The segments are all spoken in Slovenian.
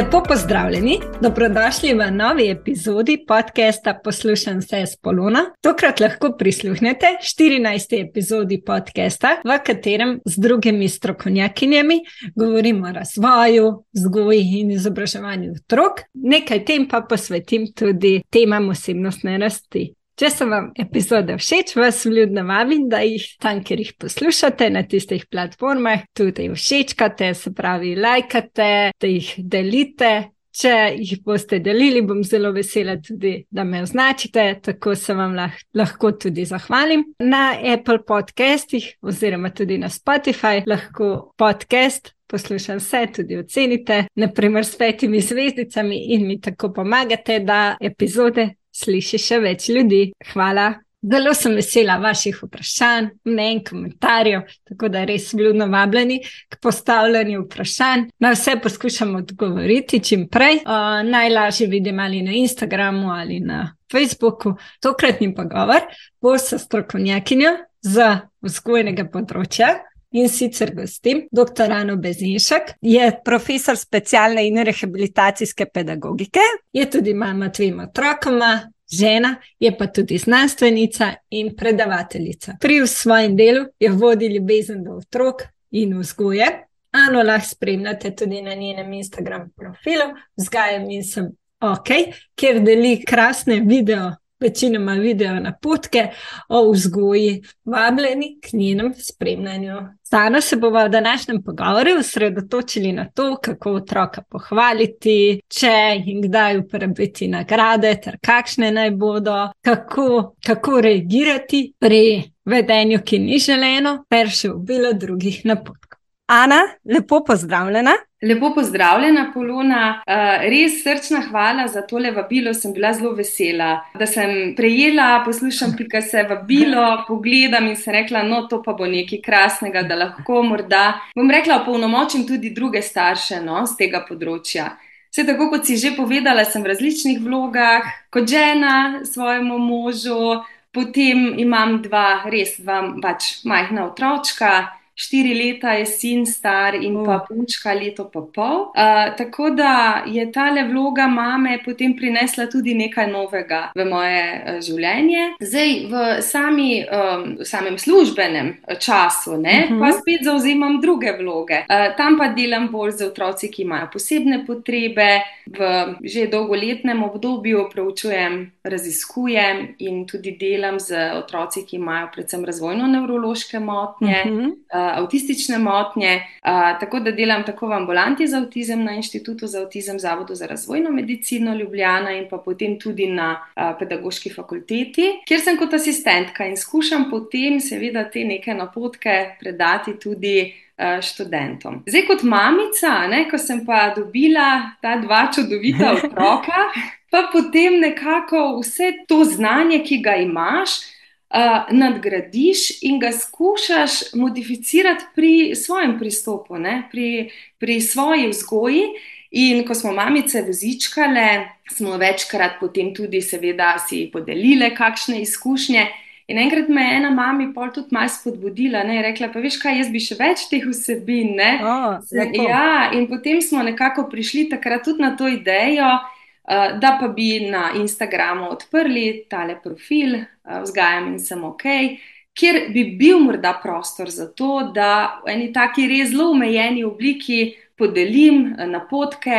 Lepo pozdravljeni, dobrodošli v novi epizodi podcasta Poslušam vse s Polona. Tokrat lahko prisluhnete 14. epizodi podcasta, v katerem z drugimi strokovnjakinjami govorimo o razvoju, vzgoji in izobraževanju otrok, nekaj tem pa posvetim tudi temam osebnostne rasti. Če so vam epizode všeč, vas vljudno vabim, da jih tam, kjer jih poslušate na tistih platformah, tudi všečkate, se pravi, lajkate, da jih delite. Če jih boste delili, bom zelo vesela tudi, da me označite, tako se vam lahko tudi zahvalim. Na Apple podcastih oziroma tudi na Spotify lahko podcast poslušam vse, tudi ocenite, naprimer s petimi zvezdicami in mi tako pomagate, da epizode sliši še več ljudi. Hvala. Zelo sem vesela vaših vprašanj, mnen, komentarjev, tako da res vljudno vabljeni k postavljanju vprašanj. Na vse poskušam odgovoriti čim prej. Uh, najlažje vidim ali na Instagramu ali na Facebooku. Tokratni pogovor bo s strokovnjakinjo za vzgojnega področja. In sicer gostim dr. Ano Bezinšek, je profesor specialne in rehabilitacijske pedagogike, je tudi mama dvema otrokoma, žena, je pa tudi znanstvenica in predavateljica. Pri svojem delu je vodila ljubezen do otrok in vzgoje. Ano lahko spremljate tudi na njenem Instagram profilu, vzgajam in sem ok, kjer deli krasne video večinoma video napotke o vzgoji, vabljeni k njenem spremljanju. Danes se bomo v današnjem pogovoru osredotočili na to, kako otroka pohvaliti, če in kdaj uporabiti nagrade, ter kakšne naj bodo, kako, kako reagirati pri vedenju, ki ni želeno, ter še v bilo drugih napotkov. Ana, lepo pozdravljena. Lepo pozdravljena, Polona. Uh, res srčna hvala za tole vabilo. Sem bila zelo vesela, da sem prejela, poslušam, pika se vabilo, pogledam in se rekla, no, to pa bo nekaj krasnega, da lahko morda, bom rekla, opolnomočim tudi druge starše no, z tega področja. Vse tako, kot si že povedala, sem v različnih vlogah, kot žena svojemu možu, potem imam dva res dva pač majhna otročka štiri leta je sin star in oh. pa punčka leto pa pol. Uh, tako da je ta le vloga mame potem prinesla tudi nekaj novega v moje uh, življenje. Zdaj v, sami, um, samem službenem času ne, uh -huh. pa mhm. spet zauzemam druge vloge. Uh, tam pa delam bolj za otroci, ki imajo posebne potrebe. V že dolgoletnem obdobju preučujem, raziskujem in tudi delam z otroci, ki imajo predvsem razvojno-nevrološke motnje. Uh -huh. uh, avtistične motnje. Tako da delam tako v ambulanti za avtizem na Inštitutu za avtizem, Zavodu za razvojno medicino Ljubljana in pa potem tudi na pedagoški fakulteti, kjer sem kot asistentka in skušam potem seveda te neke napotke predati tudi. Študentom. Zdaj, kot mamica, ne, ko sem pa dobila ta dva čudovita otroka, pa potem nekako vse to znanje, ki ga imaš, uh, nadgradiš in ga skušaš modificirati pri svojem pristopu, pri, pri svoji vzgoji. In ko smo mamice vozičkale, smo večkrat potem tudi, seveda, si podelile kakšne izkušnje. In enkrat me je ena mama pol tudi malo spodbudila, ne, rekla, pa veš kaj, jaz bi še več teh vsebin. Oh, ja, in potem smo nekako prišli takrat tudi na to idejo, da pa bi na Instagramu odprli tale profil, eh, vzgajam in sem ok, kjer bi bil morda prostor za to, da v eni taki res zelo omejeni obliki podelim eh, napotke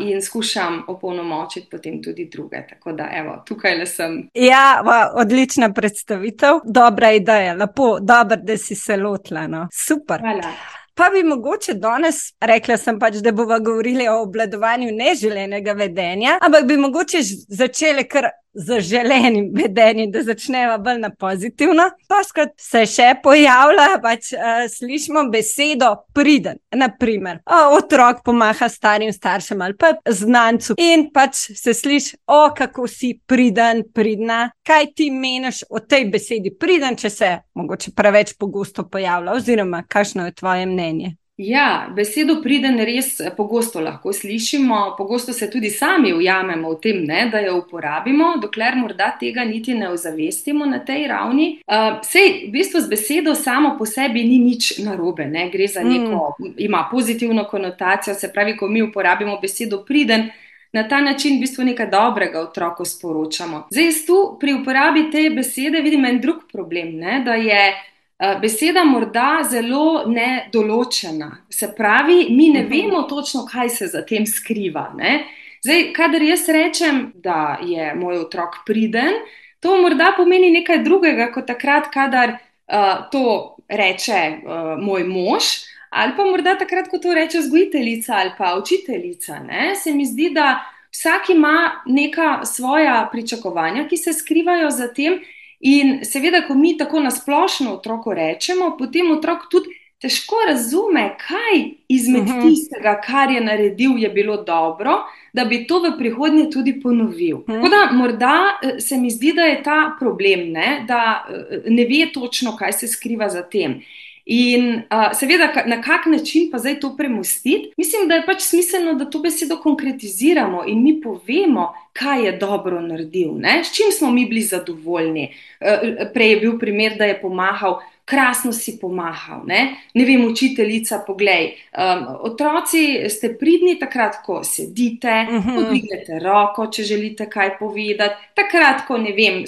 in skušam opolnomočiti potem tudi druge. Tako da, evo, tukaj le sem. Ja, va, odlična predstavitev, dobra ideja, lepo, dobro, da si se lotila. No. Super. Hvala. Pa bi mogoče danes, rekla sem pač, da bomo govorili o obladovanju neželenega vedenja, ampak bi mogoče začeli kar zaželenim vedenjem, da začneva bolj na pozitivno. Paskrat se še pojavlja, pač uh, slišimo besedo priden. Naprimer, uh, otrok pomaha starim staršem ali pa znancu in pač se sliši, o kako si priden, pridna. Kaj ti meniš o tej besedi priden, če se mogoče preveč pogosto pojavlja, oziroma kakšno je tvoje mnenje? Ja, besedo priden res eh, pogosto lahko slišimo, pogosto se tudi sami ujamemo v tem, ne, da jo uporabimo, dokler morda tega niti ne ozavestimo na tej ravni. Uh, sej, v bistvu z besedo samo po sebi ni nič narobe, ne, gre za neko, mm. ima pozitivno konotacijo, se pravi, ko mi uporabimo besedo priden. Na ta način v bistvu nekaj dobrega otroku sporočamo. Zdaj, tu pri uporabi te besede vidim en drug problem, ne, da je Eh, beseda morda zelo nedoločena. Se pravi, mi ne mhm. vemo točno, kaj se za tem skriva. Ne? Zdaj, kadar jaz rečem, da je moj otrok priden, to morda pomeni nekaj drugega, kot takrat, kadar uh, to reče uh, moj mož, ali pa morda takrat, ko to reče vzgojiteljica ali pa učiteljica. Ne? Se mi zdi, da vsak ima neka svoja pričakovanja, ki se skrivajo za tem. In seveda, ko mi tako nasplošno otroku rečemo, potem otrok tudi težko razume, kaj izmed uh mhm. -huh. tistega, kar je naredil, je bilo dobro, da bi to v prihodnje tudi ponovil. Uh -huh. Tako da morda eh, se mi zdi, da je ta problem, ne, da eh, ne ve točno, kaj se skriva za tem. In uh, seveda, na kak način pa zdaj to premustiti? Mislim, da je pač smiselno, da to besedo konkretiziramo in mi povemo, kaj je dobro naredil, ne? s čim smo mi bili zadovoljni. Uh, prej je bil primer, da je pomahal. Krasno si pomahal, ne, ne vem, učiteljica, poglej. Um, otroci ste pridni takrat, ko sedite, uh -huh. dvignete roko, če želite kaj povedati, takrat, ko ne vem,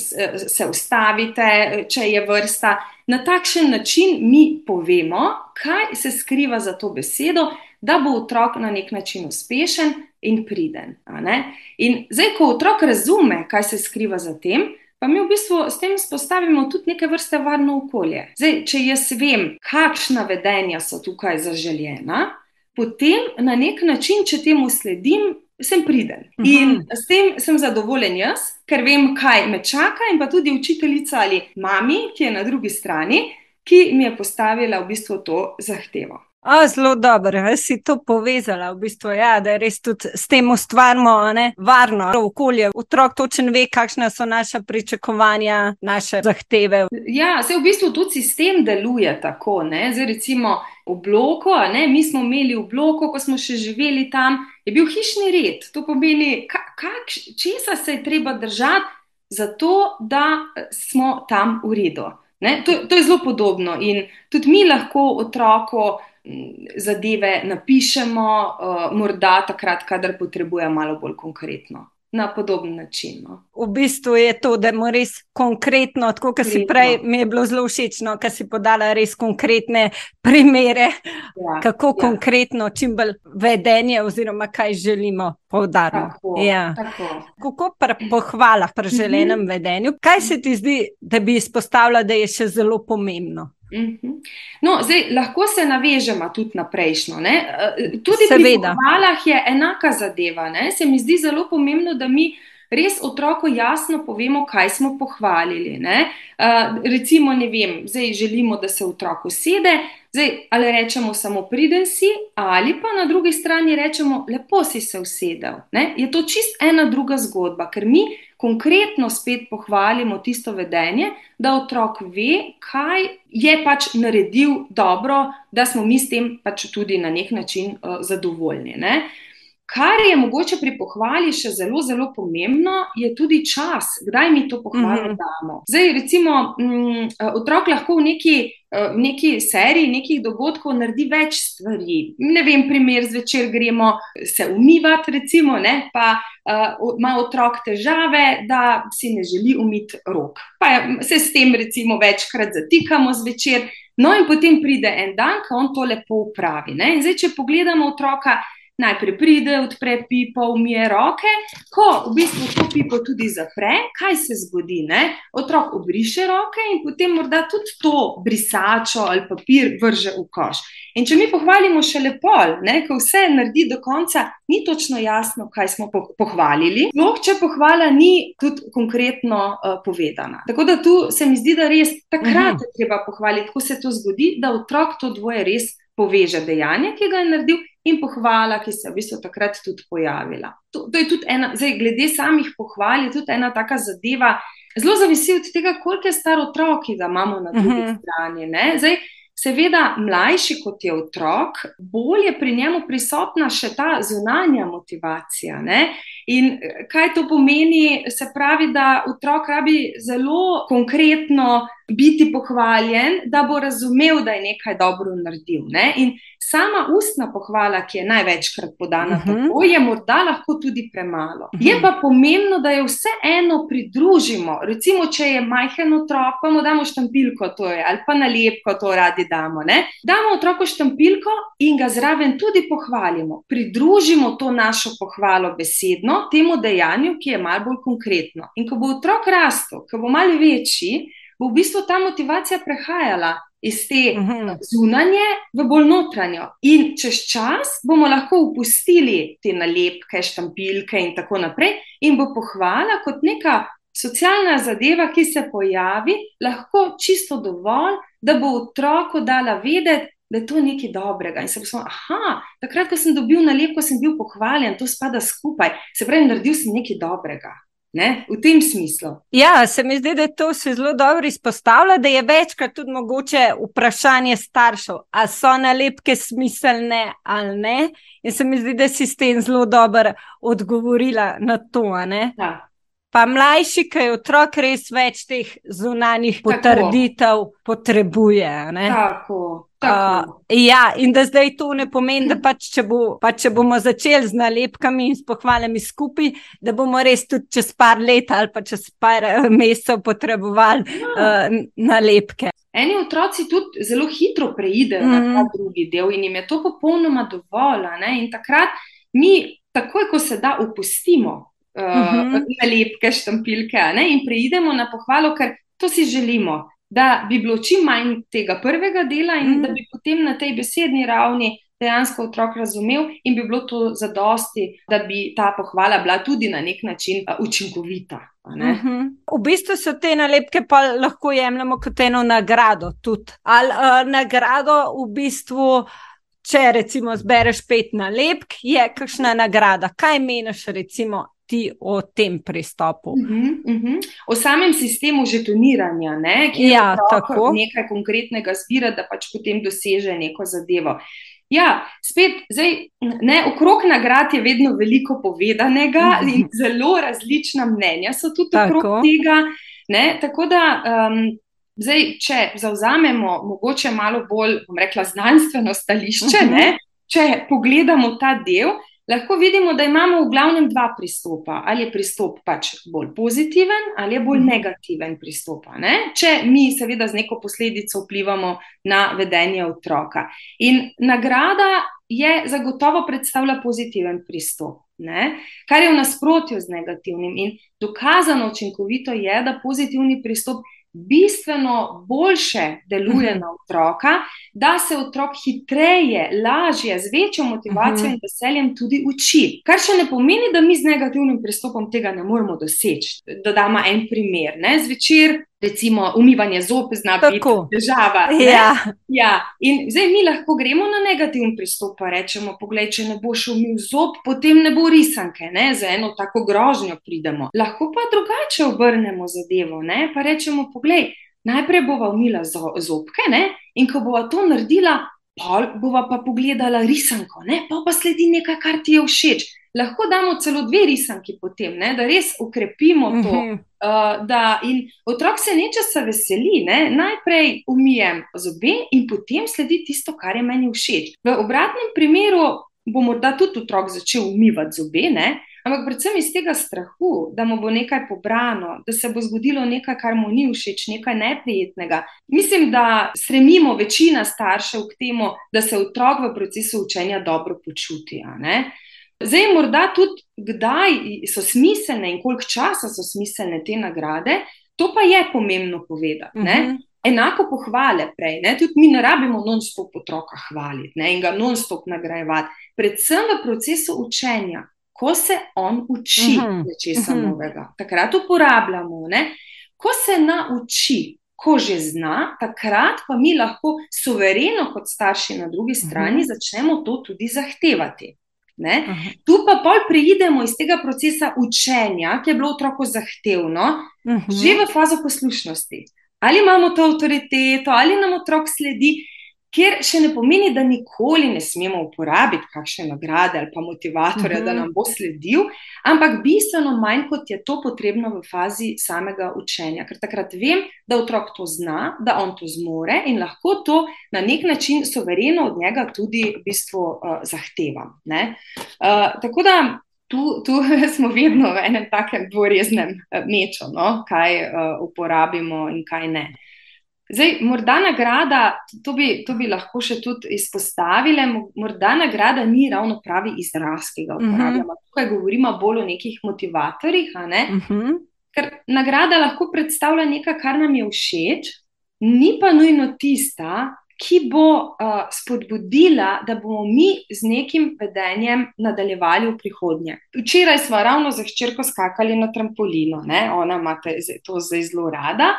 se ustavite, če je vrsta. Na takšen način mi povemo, kaj se skriva za to besedo, da bo otrok na nek način uspešen in priden. In zdaj, ko otrok razume, kaj se skriva za tem, pa mi v bistvu s tem spostavimo tudi neke vrste varno okolje. Zdaj, če jaz vem, kakšna vedenja so tukaj zaželjena, potem na nek način, če temu sledim, sem priden. Uh -huh. In s tem sem zadovoljen jaz, ker vem, kaj me čaka, in pa tudi učiteljica ali mami, ki je na drugi strani, ki mi je postavila v bistvu to zahtevo. A, zelo dobro, si to povezala, v bistvu, ja, da res tudi s tem ustvarjamo varno okolje. Otrok točno ve, kakšne so naše pričakovanja, naše zahteve. Ja, se v bistvu tudi sistem deluje tako. Zdaj, recimo v bloku, ne, mi smo imeli v bloku, ko smo še živeli tam, je bil hišni red. To pomeni, česa se je treba držati, zato da smo tam v redu. To, to je zelo podobno in tudi mi lahko otroko zadeve napišemo, uh, morda takrat, kadar potrebujemo malo bolj konkretno na podoben način. No. V bistvu je to, da moramo res konkretno, tako kot si prej, mi je bilo zelo všeč, no, ker si podala res konkretne primere, ja, kako ja. konkretno, čim bolj vedenje, oziroma kaj želimo poudariti. Ja. Kako pri pohvalah, pri želenem mhm. vedenju, kaj se ti zdi, da bi izpostavila, da je še zelo pomembno? Mhm. No, zdaj, lahko se navežemo tudi na prejšnjo. Ne? Eh, tudi pri pohvalah je enaka zadeva. Ne? Se mi zdi zelo pomembno, da mi res otroku jasno povemo, kaj smo pohvalili. Ne? Uh, recimo, ne vem, zdaj želimo, da se otrok usede, zdaj ali rečemo samo priden si, ali pa na drugi strani rečemo, lepo si se usedel. Ne? Je to čist ena druga zgodba, ker mi konkretno spet pohvalimo tisto vedenje, da otrok ve, kaj je pač naredil dobro, da smo mi s tem pač tudi na nek način uh, zadovoljni. Ne? Kar je mogoče pri pohvali še zelo, zelo pomembno, je tudi čas, kdaj mi to pohvalo mm -hmm. damo. Zdaj, recimo, m, mm, otrok lahko v neki, eh, v neki seriji nekih dogodkov naredi več stvari. Ne vem, primer zvečer gremo se umivati, recimo, ne, pa uh, ima otrok težave, da si ne želi umiti rok. Pa se s tem, recimo, večkrat zatikamo zvečer. No, in potem pride en dan, ko on to lepo upravi. Ne? In zdaj, če pogledamo otroka, najprej pride, odpre pipo, umije roke, ko v bistvu to pipo tudi zapre, kaj se zgodi? Ne? Otrok obriše roke in potem morda tudi to brisačo ali papir vrže v koš. In če mi pohvalimo še lepo, ko vse naredi do konca, ni točno jasno, kaj smo pohvalili. Sploh, če pohvala ni tudi konkretno uh, povedana. Tako da tu se mi zdi, da res takrat je treba pohvaliti, ko se to zgodi, da otrok to dvoje res poveže dejanje, ki ga je naredil, in pohvala, ki se je v bistvu takrat tudi pojavila. To, to je tudi ena, zdaj, glede samih pohval, je tudi ena taka zadeva. Zelo zavisi od tega, koliko je star otrok, ki ga imamo na drugi uh mhm. -huh. strani. Zdaj, seveda, mlajši kot je otrok, bolj je pri njemu prisotna še ta zunanja motivacija. Ne? In eh, kaj to pomeni? Se pravi, da otrok rabi zelo konkretno biti pohvaljen, da bo razumel, da je nekaj dobro naredil. Ne? In sama ustna pohvala, ki je največkrat podana, uh -huh. tako je morda lahko tudi premalo. Uh -huh. Je pa pomembno, da jo vseeno pridružimo. Recimo, če je majhen otrok, pa mu damo štampilko, to je, ali pa nalepko, to radi damo. Ne? Damo otroku štampilko in ga zraven tudi pohvalimo. Pridružimo to našo pohvalo besedno temu dejanju, ki je malo bolj konkretno. In ko bo otrok rastel, ko bo malo večji, bo v bistvu ta motivacija prehajala iz te mhm. zunanje v bolj notranjo. In čez čas bomo lahko upustili te nalepke, štampilke in tako naprej, in bo pohvala kot neka socialna zadeva, ki se pojavi, lahko čisto dovolj, da bo otroku dala vedeti. Da je to nekaj dobrega. In se bo rekel, ah, takrat, ko sem dobil nalepko, sem bil pohvaljen, to spada skupaj. Se pravi, naredil sem nekaj dobrega. Ne? V tem smislu. Ja, se mi zdi, da to se zelo dobro izpostavlja, da je večkrat tudi mogoče vprašanje staršev, ali so nalepke smiselne ali ne. In se mi zdi, da si s tem zelo dobro odgovorila na to. Ja. Pa mlajši, ki je otrok, res več teh zunanjih potrditev potrebuje. Tako. Uh, ja, in da zdaj to ne pomeni, da pač, če, bo, pač, če bomo začeli z nalepkami in s pohvalami skupaj, da bomo res tudi čez par let ali pa čez par eh, mesecev potrebovali uh, nalepke. Eni otroci tudi zelo hitro preidejo mm. na ta mhm. drugi del in jim je to popolnoma dovolj. In takrat mi, takoj ko se da, upustimo uh, mm -hmm. nalepke, štampilke ne, in preidemo na pohvalo, ker to si želimo, da bi bilo čim manj tega prvega dela in mm da bi potem na tej besedni ravni dejansko otrok razumel in bi bilo to zadosti, da bi ta pohvala bila tudi na nek način uh, učinkovita. Uh -huh. Mhm. V bistvu so te nalepke pa lahko jemljemo kot eno nagrado. Tudi. Ali uh, nagrado v bistvu. Če recimo zbereš pet nalepk, je kakšna nagrada. Kaj meniš, recimo, ti o tem pristopu? Uh -huh, uh -huh. O samem sistemu žetoniranja, ne? ki ja, lahko nekaj konkretnega zbira, da pač potem doseže neko zadevo. Ja, spet, zdaj, ne, okrog nagrad je vedno veliko povedanega uh -huh. in zelo različna mnenja so tudi Tako. okrog tega. Ne? Tako da, um, zdaj, če zauzamemo mogoče malo bolj, bom rekla, znanstveno stališče, uh -huh. ne? če pogledamo ta del, lahko vidimo, da imamo v glavnem dva pristopa. Ali je pristop pač bolj pozitiven, ali je bolj mhm. negativen pristop. Če mi, seveda, z neko posledico vplivamo na vedenje otroka. In nagrada je zagotovo predstavlja pozitiven pristop. Ne? Kar je v nasprotju z negativnim, in dokazano učinkovito je, da pozitivni pristop bistveno boljše deluje mhm. na otroka, da se otrok hitreje, lažje, z večjo motivacijo in veseljem tudi uči. Kar še ne pomeni, da mi z negativnim pristopom tega ne moremo doseči. Dodamo en primer. Ne? Zvečer recimo umivanje zob zna biti težava. Ja. Ja. In zdaj mi lahko gremo na negativen pristop in rečemo: Poglej, če ne boš umil zob, potem ne bo risanke, ne? za eno tako grožnjo pridemo. Lahko pa drugače obrnemo zadevo in rečemo: Poglej, najprej bova umila zobke ne? in ko bova to naredila. Pa bova pa pogledala risanko, ne? pa pa sledi nekaj, kar ti je všeč lahko damo celo dve risanki potem, ne, da res ukrepimo to. Uh -huh. Uh, da, in otrok se nečesa veseli, ne. najprej umijem zobe in potem sledi tisto, kar je meni všeč. V obratnem primeru bo morda tudi otrok začel umivati zobe. Ne. Ampak predvsem iz tega strahu, da mu bo nekaj pobrano, da se bo zgodilo nekaj, kar mu ni všeč, nekaj neprijetnega. Mislim, da stremimo večina staršev k temu, da se otrok v procesu učenja dobro počuti. Zdaj, morda tudi, kdaj so smiselne in koliko časa so smiselne te nagrade, to pa je pomembno povedati. Uh mhm. -huh. Enako pohvale prej, ne? tudi mi ne rabimo non-stop otroka hvaliti ne? in ga non-stop nagrajevati. Predvsem v procesu učenja, ko se on uči uh -huh. nečesa uh -huh. novega, takrat uporabljamo. Ne? Ko se nauči, ko že zna, takrat pa mi lahko suvereno, kot starši na drugi strani, uh -huh. začnemo to tudi zahtevati. Tu pa pol preidemo iz tega procesa učenja, ki je bilo otroku zahtevno, uh -huh. že v fazo poslušnosti. Ali imamo to avtoriteto, ali nam otrok sledi, Ker še ne pomeni, da nikoli ne smemo uporabiti kakšne nagrade ali pa motivatorja, uh -huh. da mhm. nam bo sledil, ampak bistveno manj kot je to potrebno v fazi samega učenja. Ker takrat vem, da otrok to zna, da on to zmore in lahko to na nek način sovereno od njega tudi v bistvu uh, zahtevam. Uh, tako da tu, tu smo vedno v enem takem dvoreznem eh, meču, no? kaj uh, uporabimo in kaj ne. Zdaj, morda nagrada, to bi, to bi lahko še tudi izpostavili, morda nagrada ni ravno pravi izraz, ki ga mhm. uporabljamo. Uh -huh. Tukaj govorimo bolj o nekih motivatorjih. Uh mhm. -huh. Ker nagrada lahko predstavlja nekaj, kar nam je všeč, ni pa nujno tista, ki bo uh, spodbudila, da bomo mi z nekim vedenjem nadaljevali v prihodnje. Včeraj smo ravno za hčerko skakali na trampolino, ne? ona ima to zdaj zelo rada.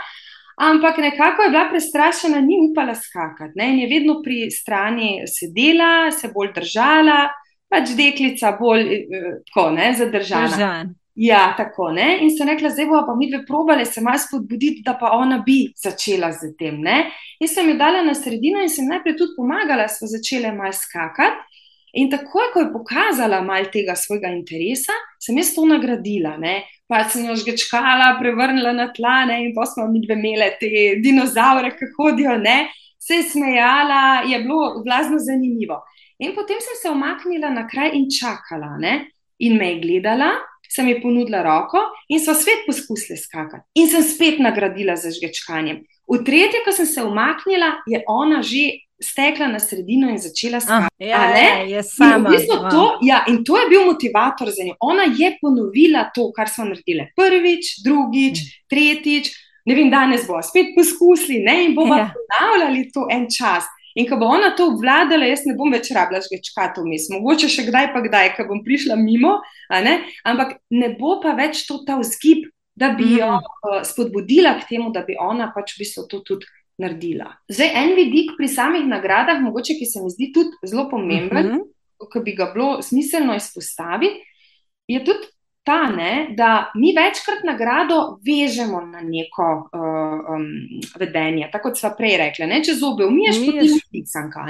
Ampak nekako je bila prestrašena, ni upala skakati. Ne? In je vedno pri strani sedela, se bolj držala, pač deklica bolj eh, tako, ne, zadržana. Držan. Ja, tako ne. In so rekla, zdaj bomo pa mi dve probale se malo spodbuditi, da pa ona bi začela z tem. Ne? In sem jo dala na sredino in sem najprej tudi pomagala, smo začele malo skakati. In takoj, ko je pokazala malo tega svojega interesa, sem jaz to nagradila. Ne? Pa sem jo žgečkala, prevrnila na tla ne? in pa smo mi dve imele te dinozaure, ki hodijo, ne? se je smejala, je bilo glasno zanimivo. In potem sem se omaknila na kraj in čakala. Ne? In me je gledala, sem ji ponudila roko in so svet poskusili skakati. In sem spet nagradila za žgečkanje. V tretje, ko sem se umaknila, je ona že stekla na sredino in začela skakati. Ah, ja, ja, sama. In, v bistvu to, ja, in to je bil motivator za njo. Ona je ponovila to, kar smo naredili prvič, drugič, mm. tretjič. Ne vem, danes bo spet poskusili ne? in bomo ja. ponavljali to en čas. In ko bo ona to obvladala, jaz ne bom več rabila žgečkati vmes, mogoče še kdaj pa kdaj, ko bom prišla mimo, ne? ampak ne bo pa več to ta vzgib, da bi jo uh, spodbudila k temu, da bi ona pač v bistvu to tudi naredila. Zdaj, en vidik pri samih nagradah, mogoče, ki se mi zdi tudi zelo pomemben, uh -huh. ki bi ga bilo smiselno izpostaviti, je tudi ta, ne, da mi večkrat nagrado vežemo na neko uh, um, vedenje. Tako kot smo prej rekli, ne, če zobe umiješ, potem si pisanka.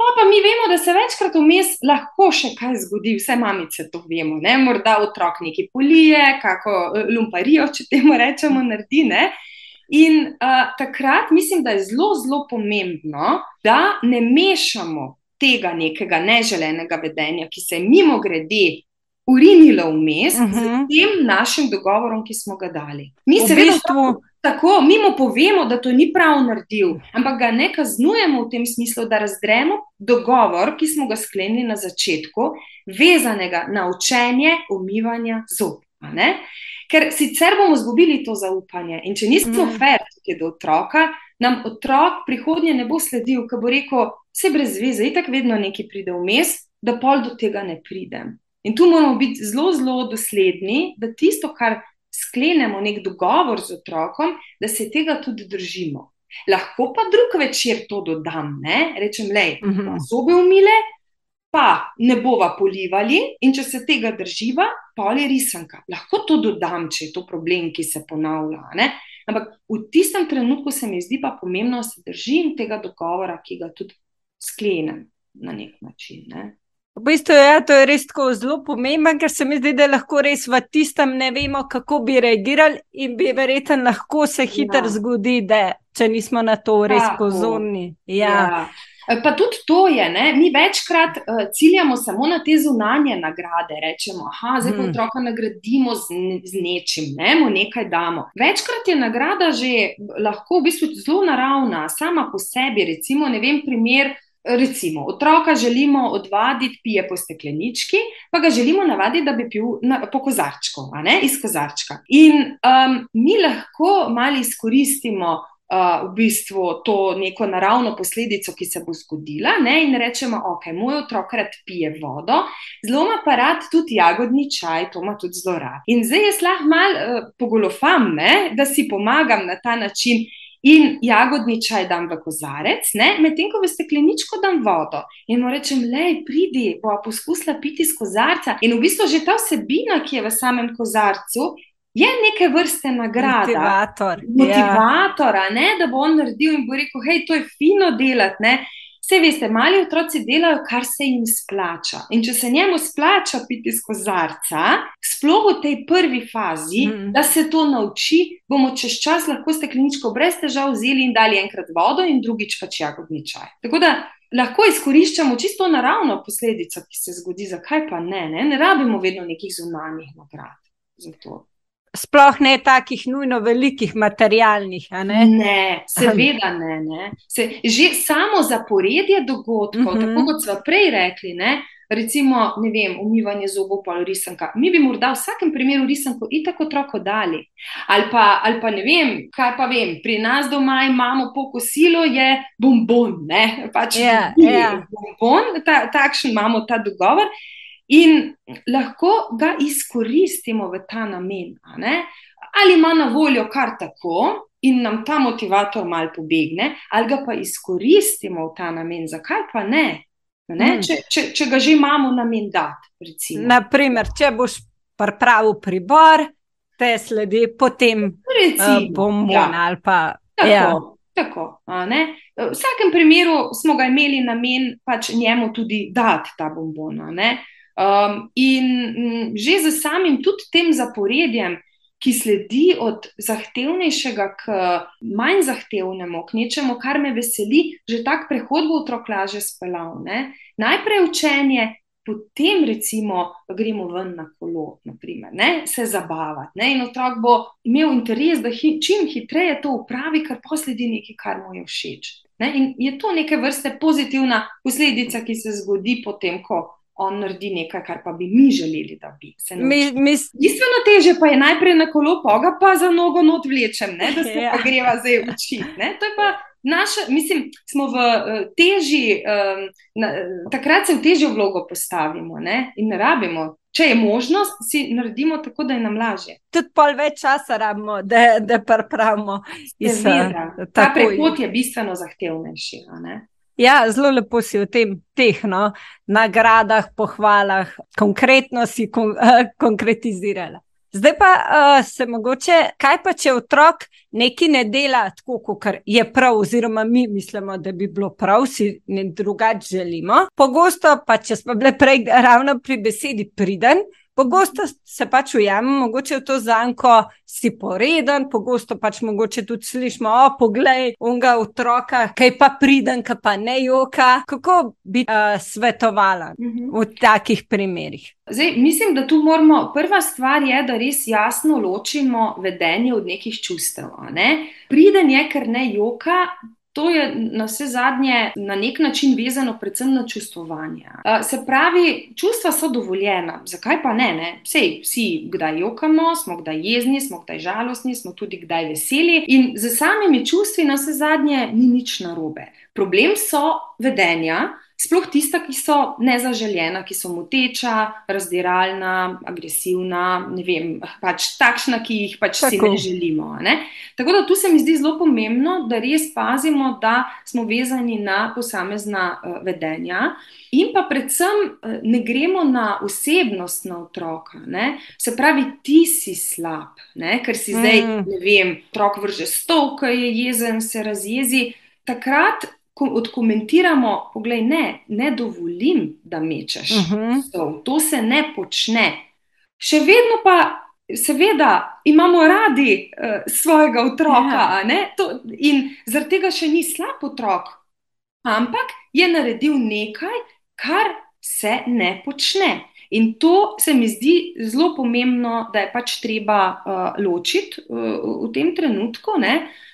Pa, pa mi vemo, da se večkrat vmes lahko še kaj zgodi, vse mamice to vemo. Ne? Morda otrok nekaj polije, kako uh, lumparijo, če temu rečemo, naredi. Ne? In uh, takrat mislim, da je zelo, zelo pomembno, da ne mešamo tega nekega neželenega vedenja, ki se mimo grede urinilo vmes uh -huh. z mhm. tem našim dogovorom, ki smo ga dali. Mi v bistvu tako, mi mu povemo, da to ni prav naredil, ampak ga ne kaznujemo v tem smislu, da razdremo dogovor, ki smo ga sklenili na začetku, vezanega na učenje umivanja zob. Ker sicer bomo izgubili to zaupanje. In če nismo mm. fair tudi do otroka, nam otrok prihodnje ne bo sledil, ker bo rekel, vse brez veze, itak vedno nekaj pride vmes, da pol do tega ne pridem. In tu moramo biti zelo, zelo dosledni, da tisto, kar sklenemo, nek dogovor z otrokom, da se tega tudi držimo. Lahko pa drug večer to dodam, ne? rečem, le, uh mhm. -huh. zobe umile, pa ne bova polivali, in če se tega drživa, pa je risanka. Lahko to dodam, če je to problem, ki se ponavlja. Ne? Ampak v tistem trenutku se mi zdi pa pomembno, da se držim tega dogovora, ki ga tudi sklenem na nek način. Ne? V bistvu, ja, to je res tako zelo pomembno, ker se mi zdi, da lahko res v tistem ne vemo, kako bi reagirali, in bi verjetno lahko se hitro ja. zgodi, da če nismo na to res tako. pozorni. Ja. Ja. E, pa tudi to je, ne? mi večkrat uh, ciljamo samo na te zunanje nagrade. Rečemo, da zdaj hmm. otroka nagradimo z, z nečim, ne? mu nekaj damo. Večkrat je nagrada že lahko v bistvu zelo naravna, sama po sebi. Recimo, ne vem, primer. Recimo, otroka želimo odvaditi, pije po steklenički, pa ga želimo navaditi, da bi pil na, po kozarčku, iz kozarčka. In um, mi lahko malo izkoristimo uh, v bistvu to neko naravno posledico, ki se bo zgodila, ne, in rečemo, ok, moj otrok rad pije vodo, zelo ima pa rad tudi jagodni čaj, to ima tudi zelo rad. In zdaj jaz lahko malo uh, pogolofam, ne, da si pomagam na ta način in jagodni čaj dam v kozarec, medtem ko v stekleničko dam vodo. In mu rečem, le, pridi, bo poskusila piti iz kozarca. In v bistvu že ta vsebina, ki je v samem kozarcu. Je neke vrste nagrada, motivator, motivatora, ja. ne, da bo on naredil in bo rekel: hej, to je fino delati. Vse veste, mali otroci delajo, kar se jim splača. In če se njemu splača piti iz kozarca, sploh v tej prvi fazi, mm. da se to nauči, bomo čez čas lahko stekleničko brez težav vzeli in dali enkrat vodo, in drugič pač jagodni čaj. Tako da lahko izkoriščamo čisto naravno posledico, ki se zgodi. Zakaj pa ne? Ne, ne rabimo vedno nekih zunanjih nagrad za to. Sploh ne takih nujno velikih materialnih. Ne? ne, seveda ne. ne. Se, že samo zaporedje dogodkov, uh mhm. -huh. tako kot smo prej rekli, ne, recimo, ne vem, umivanje zobov ali risanka. Mi bi morda v vsakem primeru risanko in tako otroko dali. Ali pa, ali pa ne vem, kaj pa vem, pri nas doma imamo po kosilu, je bombon, ne pač yeah, ja, yeah. Ja. bombon, ta, takšen imamo ta dogovor in lahko ga izkoristimo v ta namen. Ali ima na voljo kar tako in nam ta motivator mal pobegne, ali ga pa izkoristimo v ta namen, zakaj pa ne? ne? Hmm. Če, če, če ga že imamo namen dati. Naprimer, če boš pripravil pribor, te sledi potem uh, bombon ja. ali pa. Tako. Ja. Tako, v vsakem primeru smo ga imeli namen pač njemu tudi dati ta bombon. Um, in m, že z samim tudi tem zaporedjem, ki sledi od zahtevnejšega k manj zahtevnemu, k nečemu, kar me veseli, že tak prehod bo otrok lažje speljal. Najprej učenje, potem recimo gremo ven na kolo, naprimer, ne? se zabavati. Ne? In otrok bo imel interes, da hi, čim hitreje to upravi, ker posledi nekaj, kar mu je všeč. Ne? In je to neke vrste pozitivna posledica, ki se zgodi potem, ko on naredi nekaj, kar pa bi mi želeli, da bi se naučil. Bistveno teže pa je najprej na kolo, pa ga pa za nogo not vlečem, ne, da se ja. pa greva zdaj učiti. To je pa naša, mislim, smo v uh, težji, um, na, takrat se v težjo vlogo postavimo ne, in ne rabimo. Če je možnost, si naredimo tako, da je nam lažje. Tudi pol več časa rabimo, da, da pripravimo. Ta prehod je bistveno zahtevnejši. Ja, zelo lepo si v tem, teh no, nagradah, pohvalah, konkretno si kon, uh, konkretizirala. Zdaj pa uh, se mogoče, kaj pa če otrok nekaj ne dela tako, kot je prav, oziroma mi mislimo, da bi bilo prav, si drugače želimo. Pogosto pa, če smo bili prej ravno pri besedi priden, Pogosto se pač ujamemo, mogoče v to zanko si poreden, pogosto pač mogoče tudi slišimo, o, poglej, unga otroka, kaj pa priden, kaj pa ne joka. Kako bi uh, svetovala uh mhm. -huh. v takih primerih? Zdaj, mislim, da tu moramo, prva stvar je, da res jasno ločimo vedenje od nekih čustev. Ne? Priden je, ker ne joka, To je na vse zadnje na nek način vezano predvsem na čustvovanje. Se pravi, čustva so dovoljena, zakaj pa ne? ne? Sej, vsi kdaj jokamo, smo kdaj jezni, smo kdaj žalostni, smo tudi kdaj veseli in z samimi čustvi na vse zadnje ni nič narobe. Problem so vedenja, sploh tista, ki so nezaželjena, ki so moteča, razdiralna, agresivna, ne vem, pač takšna, ki jih pač si ne želimo. Ne? Tako da tu se mi zdi zelo pomembno, da res pazimo, da smo vezani na posamezna uh, vedenja. In pa predvsem uh, ne gremo na osebnost na otroka. Ne? Se pravi, ti si slab, ne? ker si zdaj, mm. ne vem, otrok vrže stovka, je jezen, se razjezi. Takrat odkomentiramo, poglej, ne, ne dovolim, da mečeš. Uh mhm. -huh. To se ne počne. Še vedno pa, seveda, imamo radi uh, svojega otroka. Ja. To, in zaradi tega še ni slab otrok, ampak je naredil nekaj, kar se ne počne. In to se mi zdi zelo pomembno, da je pač treba uh, ločiti uh, v tem trenutku. Uh, uh,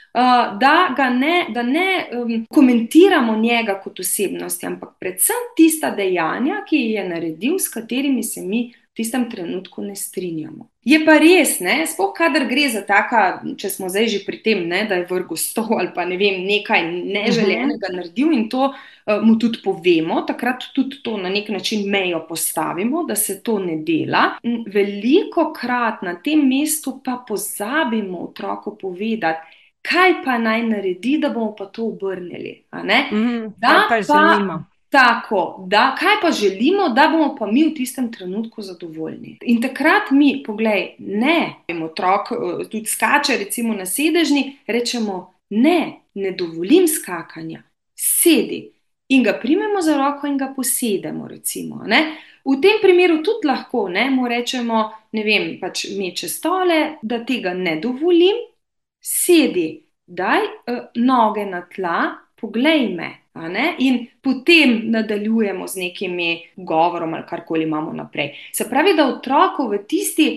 da, ne, da ne um, komentiramo njega kot osebnost, ampak predvsem tista dejanja, ki jih je naredil, s katerimi se mi v tistem trenutku ne strinjamo. Je pa res, spoh, kadar gre za taka, če smo zdaj že pri tem, ne, da je vrgel stol ali pa ne vem, nekaj neželenega mhm. naredil in to uh, mu tudi povemo, takrat tudi to na nek način mejo postavimo, da se to ne dela. Veliko krat na tem mestu pa pozabimo otroku povedati, kaj pa naj naredi, da bomo pa to obrnili. Mm, da, pa želimo. Tako, da, kaj pa želimo, da bomo pa mi v tistem trenutku zadovoljni. In takrat mi, poglej, ne, otrok eh, tudi skače, recimo na sedežni, rečemo, ne, ne dovolim skakanja, sedi. in ga primemo za roko in ga posedemo. Recimo, v tem primeru tudi lahko ne, mu rečemo, ne vem, pač meče stole, da tega ne dovolim, sedi, daj uh, noge na tla, poglej me. In potem nadaljujemo z nekimi govorom ali karkoli imamo naprej. Se pravi, da otroku v tisti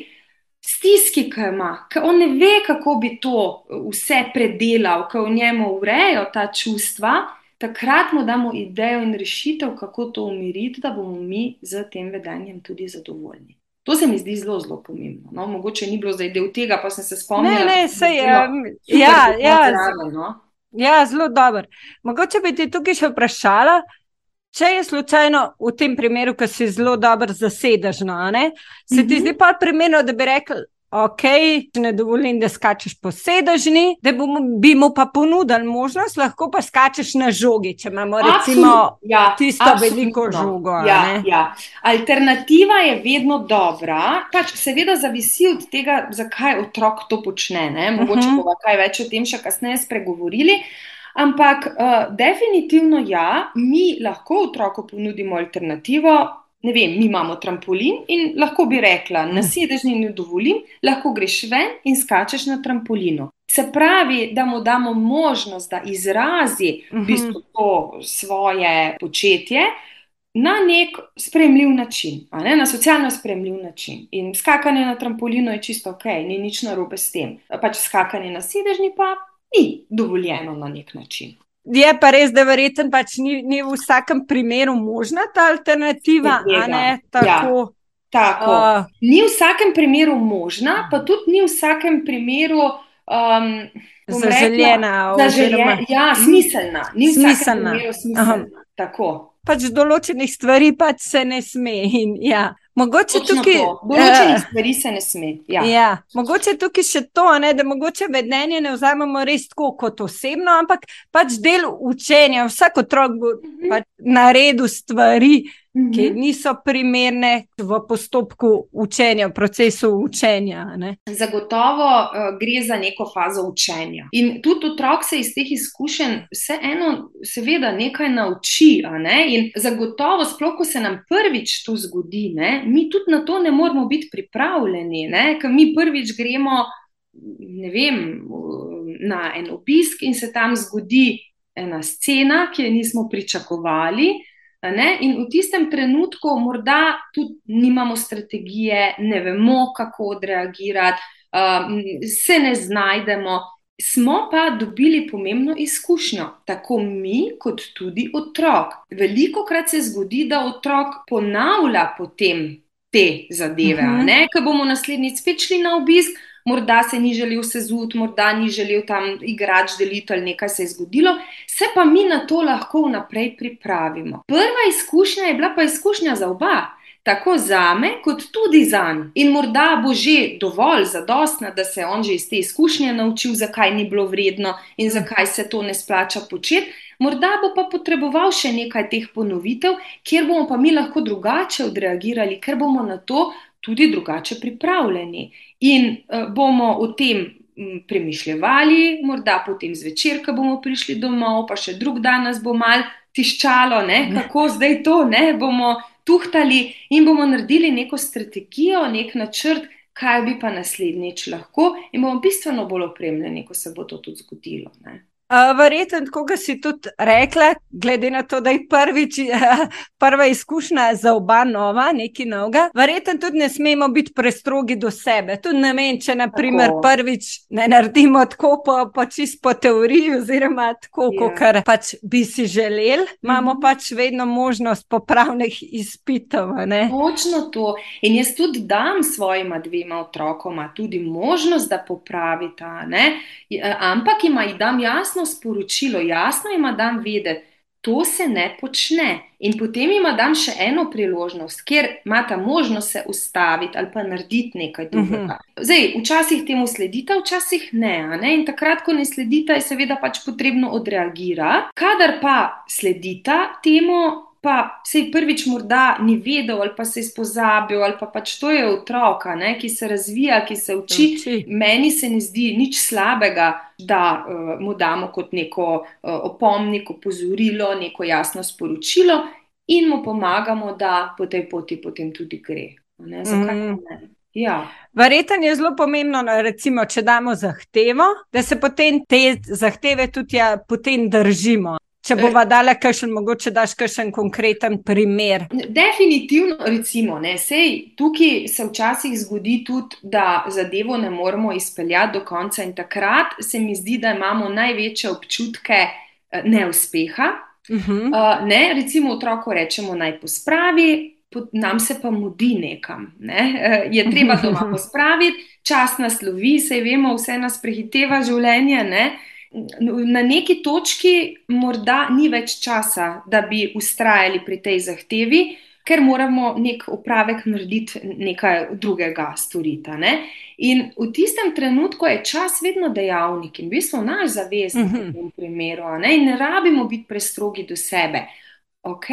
stiski, ki ima, ki on ne ve, kako bi to vse predelal, ki v njemu urejo ta čustva, takrat mu damo idejo in rešitev, kako to umiriti, da bomo mi z tem vedenjem tudi zadovoljni. To se mi zdi zelo, zelo pomembno. No, mogoče ni bilo zdaj del tega, pa sem se spomnila. Ne, ne, se je. Ja, ja, zraven, no? ja, zelo dobro. Mogoče bi ti tukaj še vprašala, če je slučajno v tem primeru, ki si zelo dobro zasedeš, no, se mm -hmm. ti zdi pa primerno, da bi rekel, ok, ne dovolim, da skačeš po sedežni, da bomo, bi mu pa ponudili možnost, lahko pa skačeš na žogi, če imamo recimo ja, tisto absolutno. veliko žogo. Ja, ja. Alternativa je vedno dobra, pač seveda zavisi od tega, zakaj otrok to počne. Ne? Mogoče uh mhm. -huh. bomo kaj več o tem še kasneje spregovorili. Ampak uh, definitivno ja, mi lahko otroku ponudimo alternativo, ne vem, mi imamo trampolin in lahko bi rekla, na sedežni ne dovolim, lahko greš ven in skačeš na trampolinu. Se pravi, da mu damo možnost, da izrazi v bistvu to svoje početje na nek spremljiv način, ne? na socialno spremljiv način. In skakanje na trampolinu je čisto ok, ni nič narobe s tem. Pač skakanje na sedežni pa ni dovoljeno na nek način. Je pa res, da verjetno pač ni, ni v vsakem primeru možna ta alternativa. Tako, ja, tako. Uh, ni v vsakem primeru možna, pa tudi ni v vsakem primeru. Um, Zaželjena, oziroma ja, smiselna. Ni smiselna. smiselna. Tako. Pač določenih stvari pač se ne sme. In, ja. Mogoče tukaj, določenih uh, stvari se ne sme. Ja. Ja, mogoče tukaj še to, ne, da mogoče vedenje ne vzamemo res tako kot osebno, ampak pač del učenja. Vsak otrok bo uh mhm. -huh. pač naredil stvari, ki mhm. niso primerne v postopku učenja, v procesu učenja. Ne? Zagotovo uh, gre za neko fazo učenja. In tudi otrok se iz teh izkušenj vseeno, seveda, nekaj nauči. Ne? In zagotovo, sploh ko se nam prvič to zgodi, ne? mi tudi na to ne moramo biti pripravljeni. Ker mi prvič gremo vem, na en obisk in se tam zgodi. Ena scena, ki jo nismo pričakovali, In v tistem trenutku morda tudi nimamo strategije, ne vemo, kako odreagirati, uh, se ne znajdemo. Smo pa dobili pomembno izkušnjo, tako mi, kot tudi otrok. Veliko krat se zgodi, da otrok ponavlja potem te zadeve. Uh -huh. Ker bomo naslednjič spet šli na obisk, morda se ni želel sezuti, morda ni želel tam igrati, deliti ali nekaj se je zgodilo, se pa mi na to lahko vnaprej pripravimo. Prva izkušnja je bila pa izkušnja za oba. Tako za me, kot tudi za njega. In morda bo že dovolj zadostna, da se je on že iz te izkušnje naučil, zakaj ni bilo vredno in zakaj se to ne splača početi. Morda bo pa potreboval še nekaj teh ponovitev, kjer bomo pa mi lahko drugače odreagirali, ker bomo na to tudi drugače pripravljeni. In uh, bomo o tem um, premišljali, morda potem zvečer, ko bomo prišli domov, pa še drug dan nas bo mal tiščalo, ne? kako zdaj to ne bomo tuhtali in bomo naredili neko strategijo, nek načrt. Kaj bi pa naslednjič lahko, in bomo bistveno bolj opremljeni, ko se bo to tudi zgodilo. Ne? Verjetno, kot si tudi rekla, glede na to, da je prvič, prva izkušnja za oba nova, nekaj novega, verjetno tudi ne smemo biti prestrogi do sebe. Tudi ne vem, če naprimer tako. prvič ne naredimo tako po, po čist po teoriji, oziroma tako, yeah. kot pač bi si želeli, imamo mm -hmm. pač vedno možnost popravnih izpitov. Točno to. In jaz tudi dam svojima dvema otrokoma tudi možnost, da popravita. Ne? Ampak jim dam jasno jasno sporočilo, jasno jim dam vedeti, to se ne počne. In potem jim dam še eno priložnost, kjer imata možnost se ustaviti ali pa narediti nekaj mhm. drugega. Uh -huh. Zdaj, včasih temu sledita, včasih ne, ne. In takrat, ko ne sledita, je seveda pač potrebno odreagirati. Kadar pa sledita temu, pa se je prvič morda ni vedel, ali pa se je spozabil, ali pa pač to je otroka, ne, ki se razvija, ki se uči. uči. Meni se ne zdi nič slabega, da uh, mu damo kot neko uh, opomnik, opozorilo, neko jasno sporočilo in mu pomagamo, da po tej poti potem tudi gre. Ne, zakaj mm. ne? Ja. Verjetno je zelo pomembno, no, recimo, če damo zahtevo, da se potem te zahteve tudi ja, potem držimo. Če bo vadala, kakšen, mogoče daš kakšen konkreten primer. Definitivno, recimo, ne, sej, tukaj se včasih zgodi tudi, da zadevo ne moremo izpeljati do konca, in takrat se mi zdi, da imamo največje občutke eh, neuspeha. Uh -huh. uh, ne, recimo, otroku rečemo naj pospravi, nam se pa mudi nekam. Ne? Uh, je treba doma pospraviti, čas nas lovi, sej vemo, vse nas prehiteva življenje. Ne? Na neki točki morda ni več časa, da bi ustrajali pri tej zahtevi, ker moramo nek opravek narediti, nekaj drugega storiti. Ne? In v tistem trenutku je čas vedno dejavnik in v bistvu naš zaveznik uh -huh. v mhm. tem primeru. Ne? In ne rabimo biti prestrogi do sebe. Ok,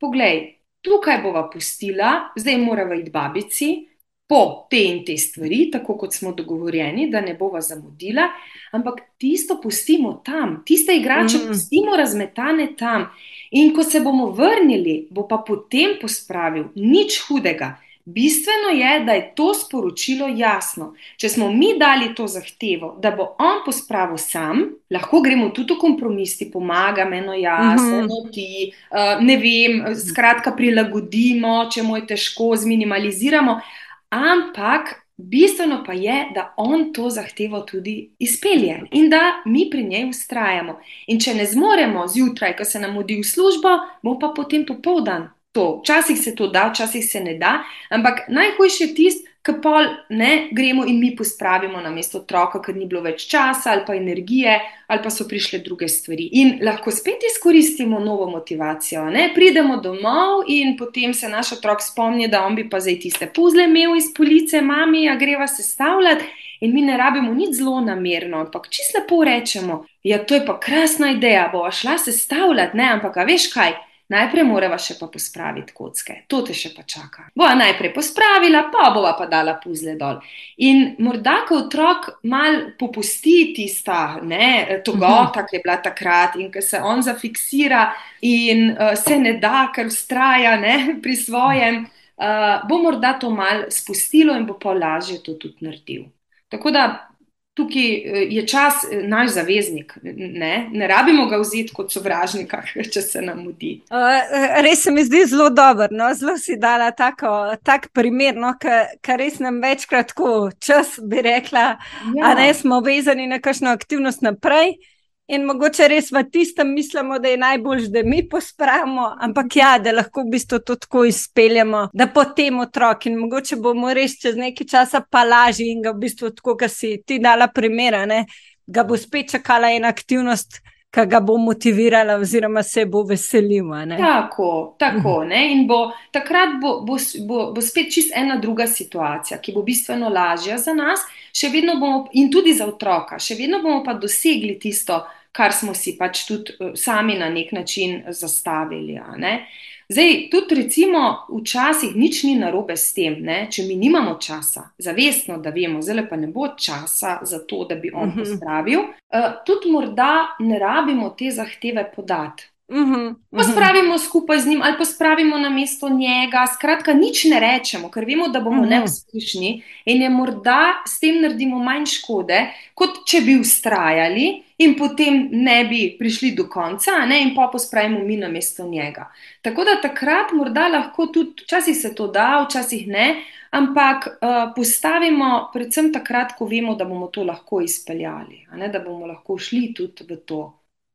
poglej, tukaj bova pustila, zdaj moramo iti babici po te in te stvari, tako kot smo dogovorjeni, da ne bova zamudila, ampak tisto pustimo tam, tiste igrače mm. pustimo razmetane tam. In ko se bomo vrnili, bo pa potem pospravil, nič hudega. Bistveno je, da je to sporočilo jasno. Če smo mi dali to zahtevo, da bo on pospravil sam, lahko gremo tudi v kompromis, ti pomaga, eno jaz, mhm. eno ti, uh, ne vem, skratka, prilagodimo, če mu je težko, zminimaliziramo. Ampak bistveno pa je, da on to zahtevo tudi izpelje in da mi pri njej ustrajamo. In če ne zmoremo zjutraj, ko se nam mudi v službo, bo pa potem popoldan. To. Včasih se to da, včasih se ne da, ampak najhujše je tisto, ki pol ne gremo in mi pospravimo na mesto otroka, ker ni bilo več časa ali pa energije, ali pa so prišle druge stvari. In lahko spet izkoristimo novo motivacijo. Ne? Pridemo domov in potem se naš otrok spomni, da on bi pa zdaj tiste puzle imel iz police, mami, a greva se stavljati. In mi ne rabimo nič zelo namerno, ampak čisto lepo rečemo, da ja, je to krasna ideja, bo šla se stavljati, ne, ampak veš kaj, Najprej moramo še pa pospraviti kocke, to te še pa čaka. Bova najprej pospravila, pa bova pa dala puzle dol. In morda, ko otrok mal popusti tista ne, togota, ki je bila takrat in ki se on zafiksira in uh, se ne da, ker ustraja ne, pri svojem, uh, bo morda to mal spustilo in bo pa lažje to tudi naredil. Tako da tukaj eh, je čas eh, naš zaveznik, ne, ne rabimo ga vzeti kot sovražnika, če se nam mudi. Uh, res se mi zdi zelo dobro, no? zelo si dala tako, tak primer, no? kar res nam večkrat tako čas bi rekla, ja. a ne smo vezani na kakšno aktivnost naprej. In mogoče res v tistem mislimo, da je najbolj, da mi pospravimo, ampak ja, da lahko v bistvu to tako izpeljemo, da potem otrok in mogoče bomo res čez nekaj časa pa lažji in ga v bistvu tako, kot si ti dala primera, ne, ga bo spet čakala ena aktivnost. Ki ga bo motivirala, oziroma se bo veselila. Tako, tako. Ne? In bo, takrat bo, bo, bo, bo spet čist ena druga situacija, ki bo bistveno lažja za nas, bomo, in tudi za otroka. Še vedno bomo pa dosegli tisto, kar smo si pač tudi eh, sami na nek način zastavili. Zdaj, tudi recimo, včasih nič ni narobe s tem, ne? če mi nimamo časa, zavestno, da vemo, zdaj pa ne bo časa za to, da bi on mhm. pozdravil, uh, tudi morda ne rabimo te zahteve podati. Uh -huh, uh -huh. Pospravimo skupaj z njim ali pospravimo na mesto njega, skratka, nič ne rečemo, ker vemo, da bomo uh -huh. neuspešni in je morda s tem naredimo manj škode, kot če bi ustrajali in potem ne bi prišli do konca, ne, in pa pospravimo mi na mesto njega. Tako da takrat morda lahko tudi, včasih se to da, včasih ne, ampak uh, postavimo, predvsem takrat, ko vemo, da bomo to lahko izpeljali, ne, da bomo lahko šli tudi v to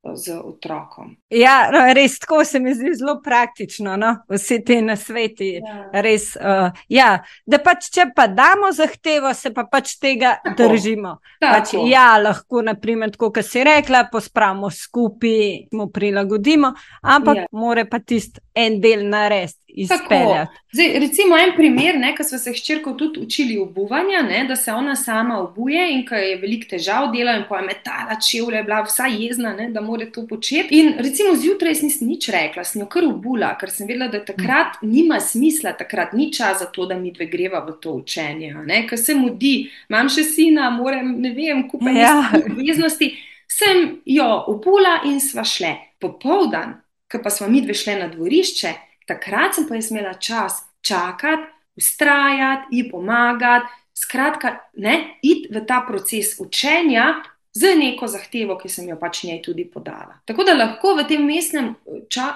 z otrokom. Ja, no, res tako se mi zdi zelo praktično, no? vse te na svetu. Ja. Uh, ja, da pač, če pa damo zahtevo, se pa pač tega tako. držimo. Tako. Pač, ja, lahko, naprimer, tako kot si rekla, pospravimo skupaj, mu prilagodimo, ampak ja. mora pa tisti en del narediti. Izpeljati. Zdaj, recimo en primer, ko smo se hčerko tudi učili obuvanja, ne, da se ona sama obuje in ko je veliko težav dela in poje metala čevlje, bila vsa jezna, ne, da more to početi. In recimo zjutraj nisem nič rekla, sem jo kar obula, ker sem vedela, da takrat nima smisla, takrat ni čas za to, da mi dve greva v to učenje. Ker se mudi, imam še sina, moram, ne vem, kupiti ja. obveznosti. Sem jo obula in sva šle. Popoldan, ko pa smo mi dve šle na dvorišče, takrat sem pa jaz imela čas čakati, ustrajati, ji pomagati, skratka, ne, iti v ta proces učenja z neko zahtevo, ki sem jo pač njej tudi podala. Tako da lahko v tem mestnem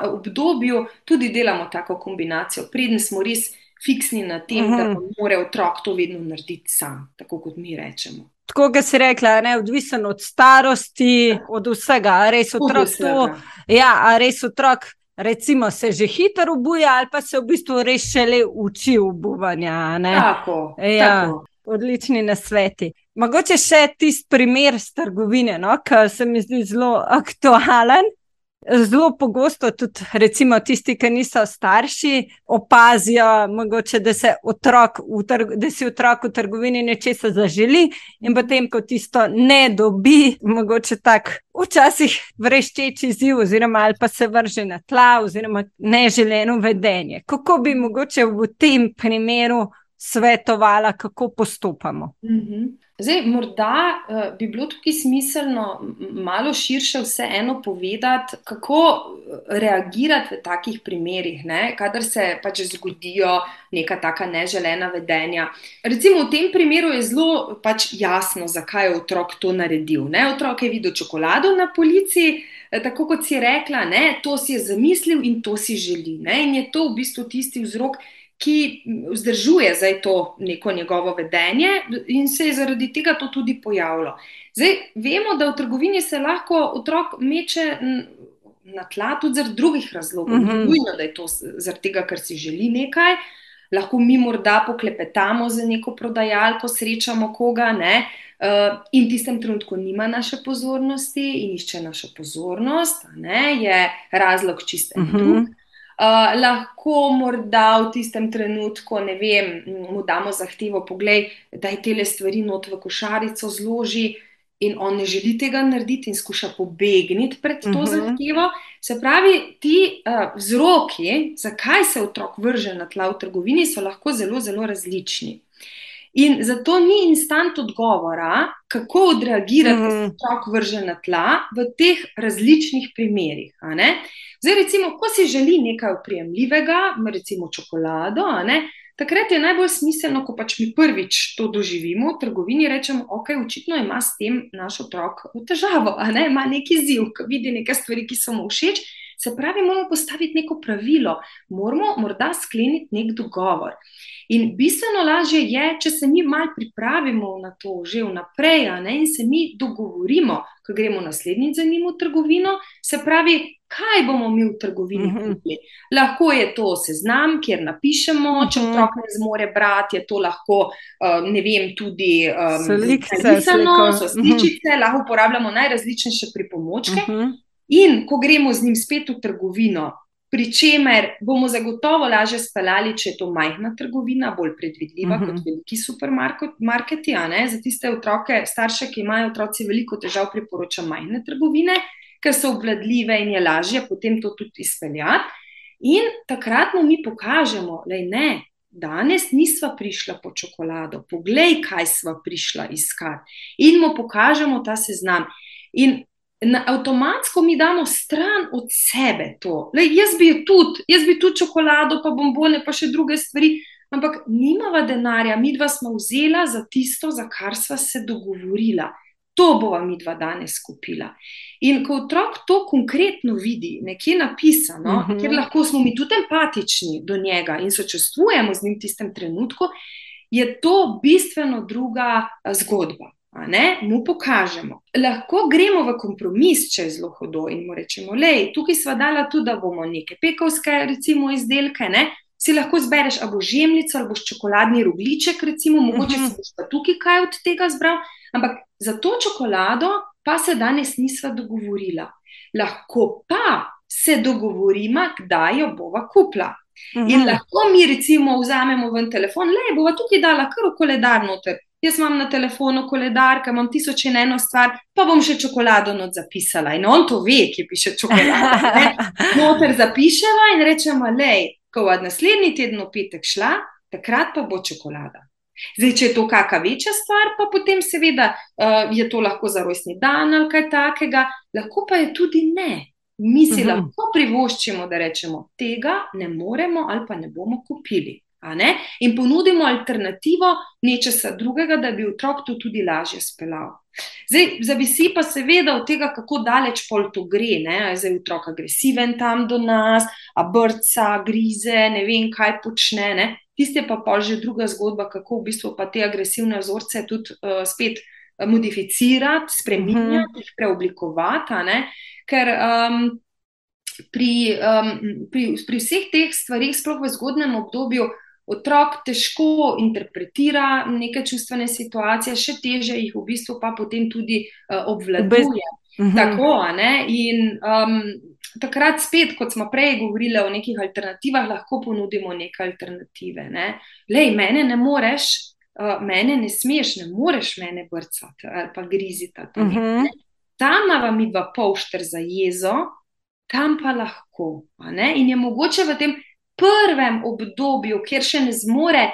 obdobju tudi delamo tako kombinacijo, preden smo res fiksni na tem, Aha. da mhm. mora otrok to vedno narediti sam, tako kot mi rečemo. Tako kot si rekla, ne, odvisen od starosti, od vsega, res otrok to. Ja, res otrok recimo, se že hitro obuja, ali pa se v bistvu res šele uči obuvanja. Tako, ja, tako. Odlični nasveti. Mogoče še tisti primer z trgovine, no, ki se mi zdi zelo aktualen. Zelo pogosto tudi, recimo, tisti, ki niso starši, opazijo, mogoče, da, otrok da si otrok v trgovini nečesa zaželi, in potem, ko tisto ne dobi, mogoče tako včasih vreščeči ziv, oziroma pa se vrže na tla, oziroma neželeno vedenje. Kako bi mogoče v tem primeru svetovala, kako postopamo? Mm -hmm. Zdaj, morda uh, bi bilo tukaj smiselno malo širše vseeno povedati, kako eh, reagirati v takih primerih, ne? kadar se pač zgodijo neka taka neželena vedenja. Recimo v tem primeru je zelo pač jasno, zakaj je otrok to naredil. Ne? Otrok je videl čokolado na polici. Eh, tako kot si rekla, ne, to si je zamislil in to si želi. Ne, in je to v bistvu tisti vzrok, ki vzdržuje zdaj to neko njegovo vedenje in se je zaradi tega to tudi pojavilo. Zdaj, vemo, da v trgovini se lahko otrok meče na tla tudi zaradi drugih razlogov. Ni mhm. nujno, da je to zaradi tega, ker si želi nekaj. Lahko mi morda poklepetamo z neko prodajalko, srečamo koga, ne, uh, in v tistem trenutku nima naše pozornosti in išče našo pozornost, ne, je razlog čiste. Uh mhm. -huh. Uh, lahko morda v tistem trenutku, ne vem, mu damo zahtevo, poglej, da je te stvari not v košarico zloži, in on ne želi tega narediti in skuša pobegniti pred to uh mhm. -huh. zahtevo. Se pravi, ti uh, vzroki, zakaj se otrok vrže na tla v trgovini, so lahko zelo, zelo različni. In zato ni instant odgovora, kako odreagirati, ko se mhm. otrok vrže na tla v teh različnih primerih. Zdaj, recimo, ko si želi nekaj oprijemljivega, recimo čokolado, takrat je najbolj smiselno, ko pač mi prvič to doživimo v trgovini, rečemo, ok, očitno ima s tem naš otrok težavo, ne? ima neki ziv, ki vidi nekaj stvari, ki so mu všeč. Se pravi, moramo postaviti neko pravilo, moramo morda skleniti nek dogovor. In bistveno lažje je, če se mi malo pripravimo na to že vnaprej ne, in se mi dogovorimo, ko gremo naslednjič za njim v trgovino. Se pravi, kaj bomo mi v trgovini mhm. kupili. Uh -huh. Lahko je to seznam, kjer napišemo, uh -huh. če mhm. otrok ne zmore brati, je to lahko, uh, ne vem, tudi pisano, so sličice, uh -huh. lahko uporabljamo najrazličnejše pripomočke. Uh -huh. In ko gremo z njim spet v trgovino, pri čemer bomo zagotovo lažje speljali, če je to majhna trgovina, bolj predvidljiva uh -huh. kot mhm. veliki supermarketi. Za tiste otroke, starše, ki imajo otroci veliko težav, priporočam majhne trgovine, ker so obvladljive in je lažje potem to tudi izpeljati. In takrat mu mi pokažemo, da ne. Danes nisva prišla po čokolado, poglej, kaj sva prišla iskati. In mu pokažemo ta seznam. In na avtomatsko mi damo stran od sebe to. Lej, jaz bi tudi, jaz bi tudi čokolado, pa bombone, pa še druge stvari, ampak nimava denarja, mi dva smo vzela za tisto, za kar sva se dogovorila. To bova mi dva danes kupila. In ko otrok to konkretno vidi, nekje napisano, uh mhm. -huh. ker lahko smo mi tudi empatični do njega in sočustvujemo z njim v tistem trenutku, je to bistveno druga zgodba ne, mu pokažemo. Lahko gremo v kompromis, če je zelo hodo in mu rečemo, da tukaj smo dali tudi, da bomo neke pekovske recimo, izdelke. Ne, si lahko zbereš, ali boš žemljico, ali boš čokoladni rogliček, recimo, mogoče uh -huh. si pa tukaj kaj od tega zbral. Ampak za to čokolado pa se danes nisva dogovorila. Lahko pa se dogovorimo, kdaj jo bova kupila. Uhum. In lahko mi, recimo, vzamemo ven telefon, le bo tukaj dala kar koledar noter. Jaz imam na telefonu koledar, ki imam tisoč in eno stvar, pa bom še čokolado not zapisala. In on to ve, ki piše čokolado. Noter zapiševa in rečemo, le, ko bo naslednji teden v petek šla, takrat pa bo čokolada. Zdaj, če je to kakšna večja stvar, pa potem seveda uh, je to lahko za rojstni dan ali kaj takega, lahko pa je tudi ne. Mi si uh mhm. -huh. lahko privoščimo, da rečemo, tega ne moremo ali pa ne bomo kupili. In ponudimo alternativo nečesa drugega, da bi otrok to tudi lažje speljal. Zdaj, zavisi pa seveda od tega, kako daleč pol to gre. Ne? Zdaj je otrok agresiven tam do nas, a brca, grize, ne vem, kaj počne. Ne? Tiste pa pa že druga zgodba, kako v bistvu pa te agresivne vzorce tudi uh, spet uh, modificirati, spremenjati, uh -huh. preoblikovati. Ker um, pri, um, pri, pri vseh teh stvarih, sploh v zgodnem obdobju, otrok težko interpretira neke čustvene situacije, še teže jih v bistvu pa potem tudi uh, obvladuje. Uh mhm. Tako, ne? In um, takrat spet, kot smo prej govorili o nekih alternativah, lahko ponudimo neke alternative. Ne? Lej, mene ne moreš, uh, mene ne smeš, ne moreš mene brcati ali pa griziti. Uh -huh. Tam vam je pa polšter za jezo, tam pa lahko. In je mogoče v tem prvem obdobju, kjer še ne zmore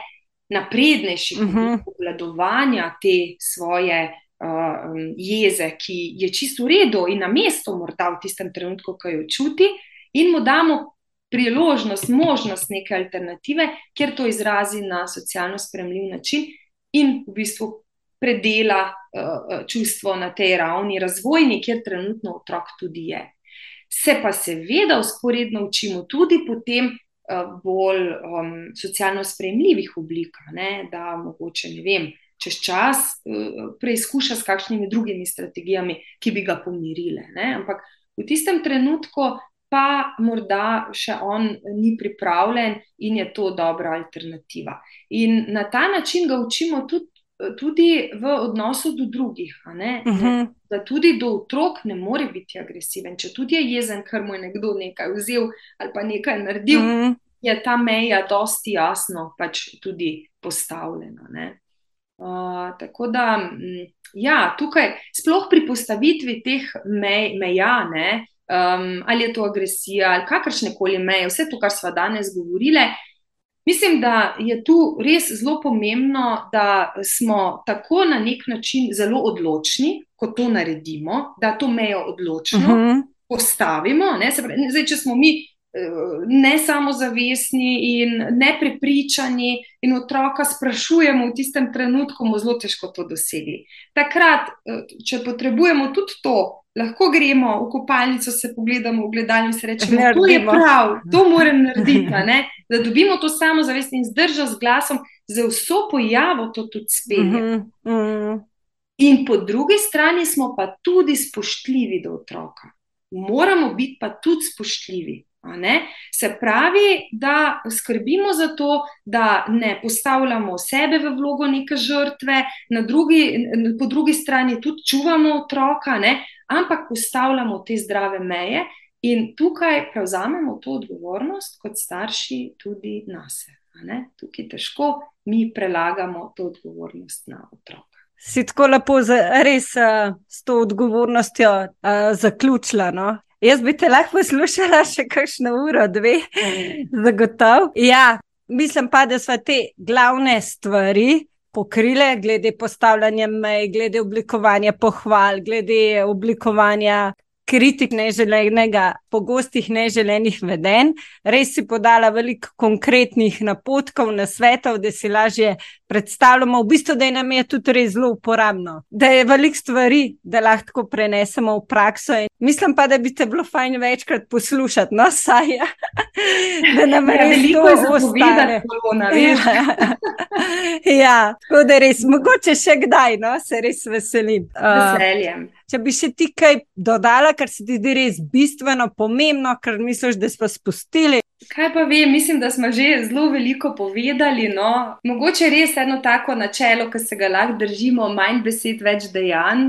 naprednejših uh -huh. obvladovanja te svoje uh, jeze, ki je čisto v redu in na mestu, morda v tistem trenutku, ko jo čuti, in mu damo priložnost, možnost neke alternative, kjer to izrazi na socialno spremljiv način in v bistvu predela uh, čustvo na tej ravni razvojni, kjer trenutno otrok tudi je. Se pa seveda usporedno učimo tudi potem bolj um, socialno sprejemljivih oblik, ne, da mogoče ne vem. Čez čas uh, preizkuša s kakšnimi drugimi strategijami, ki bi ga pomirile. Ne? Ampak v tistem trenutku, pa morda še on ni pripravljen in je to dobra alternativa. In na ta način ga učimo tudi, tudi v odnosu do drugih. Uh mhm. -huh. Da tudi do otrok ne more biti agresiven. Če tudi je jezen, ker mu je nekdo nekaj vzel ali pa nekaj naredil, uh mhm. -huh je ta meja dosti jasno pač tudi postavljena. Uh, tako da, mm, ja, tukaj, sploh pri postavitvi teh mej, meja, ne, um, ali je to agresija ali kakršne koli meje, vse to, kar smo danes govorili, mislim, da je tu res zelo pomembno, da smo tako na nek način zelo odločni, ko to naredimo, da to mejo odločno uh mhm. -huh. postavimo. Pravi, zdaj, če smo mi ne samozavestni in ne prepričani, in otroka sprašujemo v tistem trenutku, bomo zelo težko to dosegli. Takrat, eh, če potrebujemo tudi to, lahko gremo v kopalnico, se pogledamo v gledalnico in rečemo, da je prav, to moram narediti. Ne? Da dobimo to samozavest in zdržati z glasom, za vso pojavo to tudi spelje. Mm -hmm. In po drugi strani smo pa tudi spoštljivi do otroka. Moramo biti pa tudi spoštljivi. Se pravi, da skrbimo za to, da ne postavljamo sebe v vlogo neke žrtve, drugi, po drugi strani tudi čuvamo otroka, ne? ampak postavljamo te zdrave meje in tukaj prevzamemo to odgovornost kot starši tudi na sebe. Tukaj težko mi prelagamo to odgovornost na otroka. Si tako lepo, res s to odgovornostjo uh, zaključila. No? Jaz bi te lahko poslušala še kakšno uro, dve, zagotovo. Ja, mislim pa, da so te glavne stvari pokrile, glede postavljanja mej, glede oblikovanja pohval, glede oblikovanja kritik neželenega, pogostih neželenih vedenj. Res si podala veliko konkretnih napotkov, na svetov, da si lažje predstavljamo, v bistvu, da je nam je tudi res zelo uporabno, da je veliko stvari, da lahko prenesemo v prakso. In mislim pa, da bi te bilo fajn večkrat poslušati, no, saj. Ja. Da nam je ja, veliko zapovedati, ja. ja, tako da res, mogoče še kdaj, no, se res veselim. Veseljem. Uh, Če bi še ti kaj dodala, kar se ti zdi res bistveno, pomembno, kar misliš, da smo spustili. Kaj pa vem, mislim, da smo že zelo veliko povedali. No? Mogoče res eno tako načelo, ki se ga lahko držimo, manj besed, več dejanj,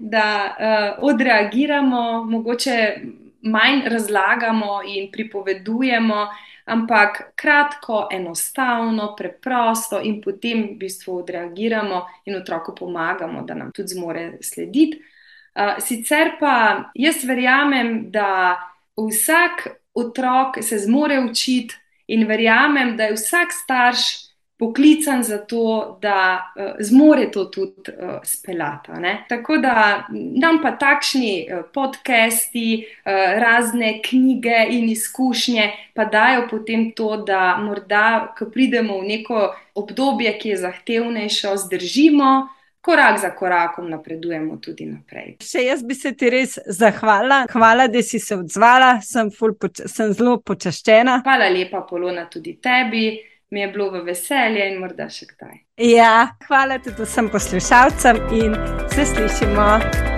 da uh, odreagiramo, mogoče manj razlagamo in pripovedujemo, ampak kratko, enostavno, preprosto in potem v bistvu odreagiramo in otroku pomagamo, da nam tudi zmore slediti. Uh, sicer pa jaz verjamem, da vsak otrok se zmore učiti in verjamem, da je vsak starš poklican za to, da uh, zmore to tudi uh, speljati. Tako da nam pa takšni uh, podcasti, uh, razne knjige in izkušnje pa dajo potem to, da morda, ko pridemo v neko obdobje, ki je zahtevnejše, zdržimo. Korak za korakom napredujemo tudi naprej. Še jaz bi se ti res zahvalila. Hvala, da si se odzvala, sem, sem zelo počaščena. Hvala lepa, Polona, tudi tebi mi je bilo v veselje in morda še kdaj. Ja, hvala tudi vsem poslušalcem in se slišimo.